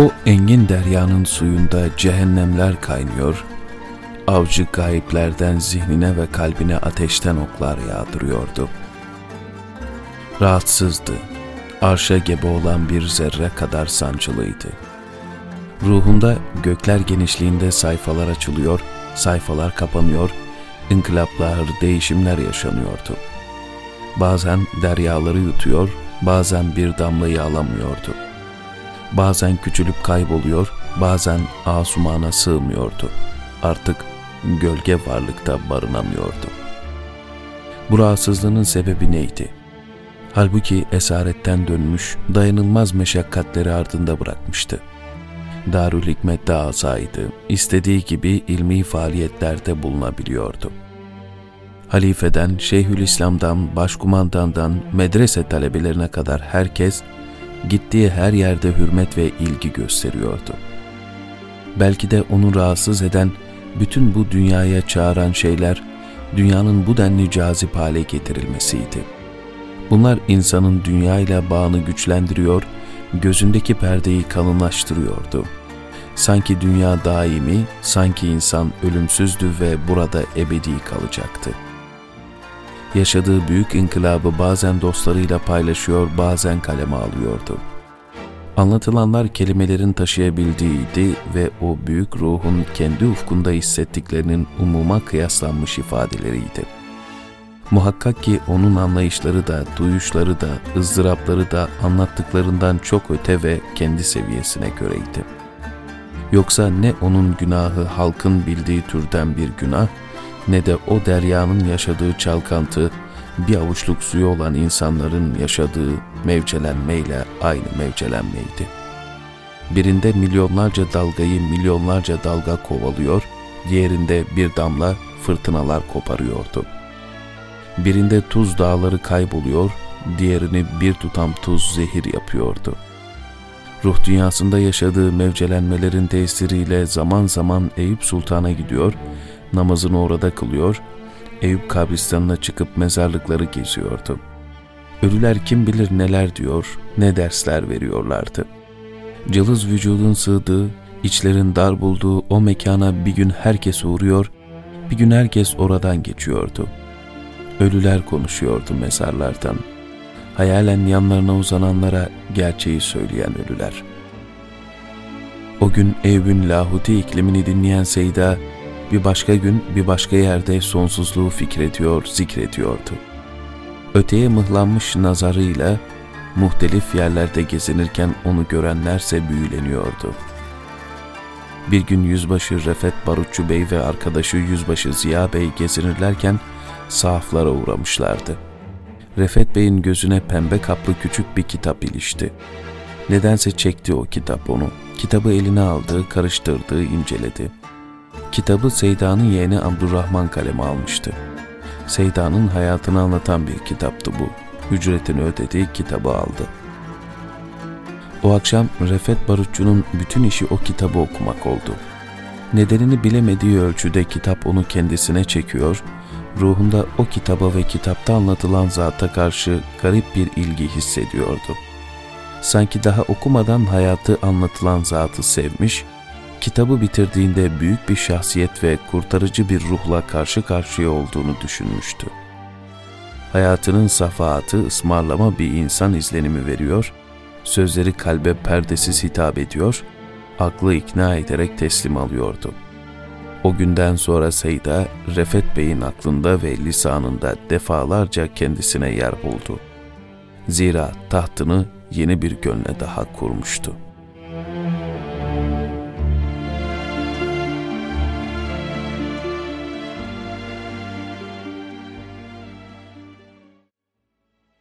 O engin deryanın suyunda cehennemler kaynıyor, avcı gayiplerden zihnine ve kalbine ateşten oklar yağdırıyordu. Rahatsızdı, arşa gebe olan bir zerre kadar sancılıydı. Ruhunda gökler genişliğinde sayfalar açılıyor, sayfalar kapanıyor, inkılaplar, değişimler yaşanıyordu. Bazen deryaları yutuyor, bazen bir damlayı alamıyordu. Bazen küçülüp kayboluyor, bazen asumana sığmıyordu. Artık gölge varlıkta barınamıyordu. Bu rahatsızlığının sebebi neydi? Halbuki esaretten dönmüş, dayanılmaz meşakkatleri ardında bırakmıştı. Darül Hikmet'te azaydı, istediği gibi ilmi faaliyetlerde bulunabiliyordu. Halifeden, Şeyhülislam'dan, başkumandandan, medrese talebelerine kadar herkes, gittiği her yerde hürmet ve ilgi gösteriyordu. Belki de onu rahatsız eden, bütün bu dünyaya çağıran şeyler, dünyanın bu denli cazip hale getirilmesiydi. Bunlar insanın dünyayla bağını güçlendiriyor, gözündeki perdeyi kalınlaştırıyordu. Sanki dünya daimi, sanki insan ölümsüzdü ve burada ebedi kalacaktı. Yaşadığı büyük inkılabı bazen dostlarıyla paylaşıyor, bazen kaleme alıyordu. Anlatılanlar kelimelerin taşıyabildiğiydi ve o büyük ruhun kendi ufkunda hissettiklerinin umuma kıyaslanmış ifadeleriydi. Muhakkak ki onun anlayışları da, duyuşları da, ızdırapları da anlattıklarından çok öte ve kendi seviyesine göreydi. Yoksa ne onun günahı halkın bildiği türden bir günah, ne de o deryanın yaşadığı çalkantı, bir avuçluk suyu olan insanların yaşadığı mevcelenmeyle aynı mevcelenmeydi. Birinde milyonlarca dalgayı milyonlarca dalga kovalıyor, diğerinde bir damla fırtınalar koparıyordu. Birinde tuz dağları kayboluyor, diğerini bir tutam tuz zehir yapıyordu. Ruh dünyasında yaşadığı mevcelenmelerin tesiriyle zaman zaman Eyüp Sultan'a gidiyor, namazını orada kılıyor, Eyüp kabristanına çıkıp mezarlıkları geziyordu. Ölüler kim bilir neler diyor, ne dersler veriyorlardı. Cılız vücudun sığdığı, içlerin dar bulduğu o mekana bir gün herkes uğruyor, bir gün herkes oradan geçiyordu. Ölüler konuşuyordu mezarlardan. Hayalen yanlarına uzananlara gerçeği söyleyen ölüler. O gün Eyüp'ün lahuti iklimini dinleyen Seyda, bir başka gün bir başka yerde sonsuzluğu fikrediyor, zikrediyordu. Öteye mıhlanmış nazarıyla muhtelif yerlerde gezinirken onu görenlerse büyüleniyordu. Bir gün Yüzbaşı Refet Barutçu Bey ve arkadaşı Yüzbaşı Ziya Bey gezinirlerken sahaflara uğramışlardı. Refet Bey'in gözüne pembe kaplı küçük bir kitap ilişti. Nedense çekti o kitap onu. Kitabı eline aldı, karıştırdı, inceledi. Kitabı Seyda'nın yeğeni Abdurrahman kaleme almıştı. Seyda'nın hayatını anlatan bir kitaptı bu. Ücretini ödedi, kitabı aldı. O akşam Refet Barutçu'nun bütün işi o kitabı okumak oldu. Nedenini bilemediği ölçüde kitap onu kendisine çekiyor, ruhunda o kitaba ve kitapta anlatılan zata karşı garip bir ilgi hissediyordu. Sanki daha okumadan hayatı anlatılan zatı sevmiş, kitabı bitirdiğinde büyük bir şahsiyet ve kurtarıcı bir ruhla karşı karşıya olduğunu düşünmüştü. Hayatının safahatı ısmarlama bir insan izlenimi veriyor, sözleri kalbe perdesiz hitap ediyor, aklı ikna ederek teslim alıyordu. O günden sonra Seyda, Refet Bey'in aklında ve lisanında defalarca kendisine yer buldu. Zira tahtını yeni bir gönle daha kurmuştu.''